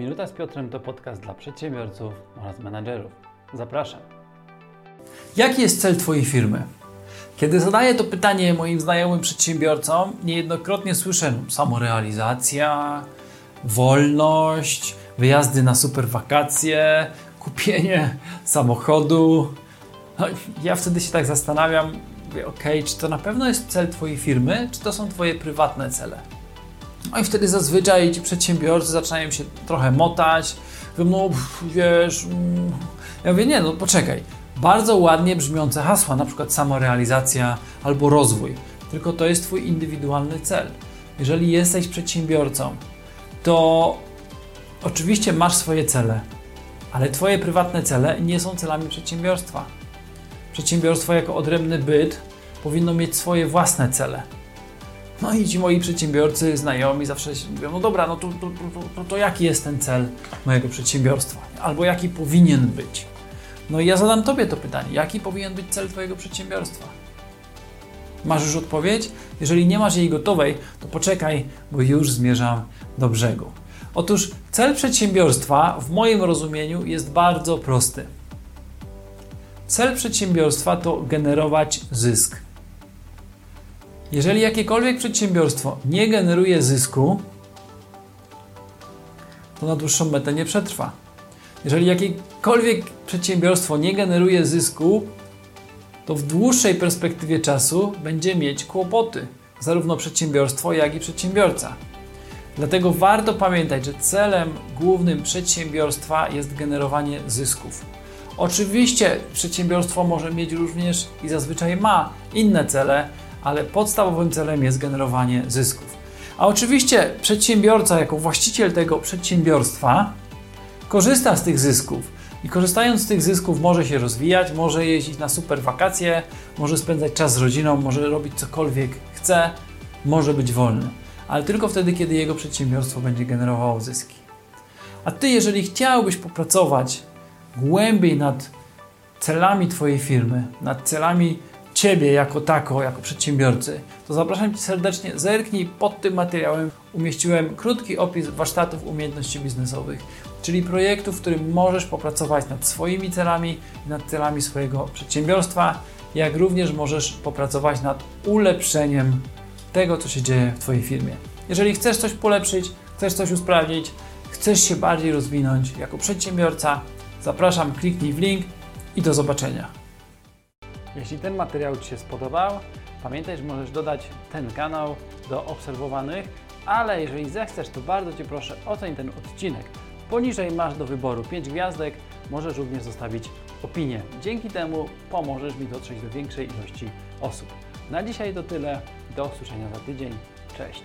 Minuta z Piotrem to podcast dla przedsiębiorców oraz menadżerów. Zapraszam. Jaki jest cel Twojej firmy? Kiedy zadaję to pytanie moim znajomym przedsiębiorcom, niejednokrotnie słyszę samorealizacja, wolność, wyjazdy na super wakacje, kupienie samochodu. No, ja wtedy się tak zastanawiam, ok, czy to na pewno jest cel Twojej firmy, czy to są Twoje prywatne cele? No i wtedy zazwyczaj ci przedsiębiorcy zaczynają się trochę motać, mówią, no wiesz, mm. ja mówię, nie, no poczekaj, bardzo ładnie brzmiące hasła, na przykład samorealizacja albo rozwój, tylko to jest Twój indywidualny cel. Jeżeli jesteś przedsiębiorcą, to oczywiście masz swoje cele, ale Twoje prywatne cele nie są celami przedsiębiorstwa. Przedsiębiorstwo jako odrębny byt powinno mieć swoje własne cele. No i ci moi przedsiębiorcy, znajomi zawsze mówią, no dobra, no to, to, to, to, jaki jest ten cel mojego przedsiębiorstwa? Albo jaki powinien być? No i ja zadam Tobie to pytanie, jaki powinien być cel Twojego przedsiębiorstwa? Masz już odpowiedź? Jeżeli nie masz jej gotowej, to poczekaj, bo już zmierzam do brzegu. Otóż cel przedsiębiorstwa w moim rozumieniu jest bardzo prosty. Cel przedsiębiorstwa to generować zysk. Jeżeli jakiekolwiek przedsiębiorstwo nie generuje zysku, to na dłuższą metę nie przetrwa. Jeżeli jakiekolwiek przedsiębiorstwo nie generuje zysku, to w dłuższej perspektywie czasu będzie mieć kłopoty, zarówno przedsiębiorstwo, jak i przedsiębiorca. Dlatego warto pamiętać, że celem głównym przedsiębiorstwa jest generowanie zysków. Oczywiście przedsiębiorstwo może mieć również i zazwyczaj ma inne cele, ale podstawowym celem jest generowanie zysków. A oczywiście przedsiębiorca, jako właściciel tego przedsiębiorstwa, korzysta z tych zysków. I korzystając z tych zysków może się rozwijać, może jeździć na super wakacje, może spędzać czas z rodziną, może robić cokolwiek chce, może być wolny. Ale tylko wtedy, kiedy jego przedsiębiorstwo będzie generowało zyski. A ty, jeżeli chciałbyś popracować głębiej nad celami Twojej firmy, nad celami Ciebie jako tako, jako przedsiębiorcy, to zapraszam Cię serdecznie, zerknij pod tym materiałem. Umieściłem krótki opis warsztatów umiejętności biznesowych, czyli projektu, w którym możesz popracować nad swoimi celami, nad celami swojego przedsiębiorstwa, jak również możesz popracować nad ulepszeniem tego, co się dzieje w Twojej firmie. Jeżeli chcesz coś polepszyć, chcesz coś usprawnić, chcesz się bardziej rozwinąć jako przedsiębiorca, zapraszam, kliknij w link i do zobaczenia. Jeśli ten materiał Ci się spodobał, pamiętaj, że możesz dodać ten kanał do obserwowanych, ale jeżeli zechcesz, to bardzo Cię proszę oceń ten odcinek. Poniżej masz do wyboru 5 gwiazdek, możesz również zostawić opinię. Dzięki temu pomożesz mi dotrzeć do większej ilości osób. Na dzisiaj to tyle. Do usłyszenia za tydzień. Cześć.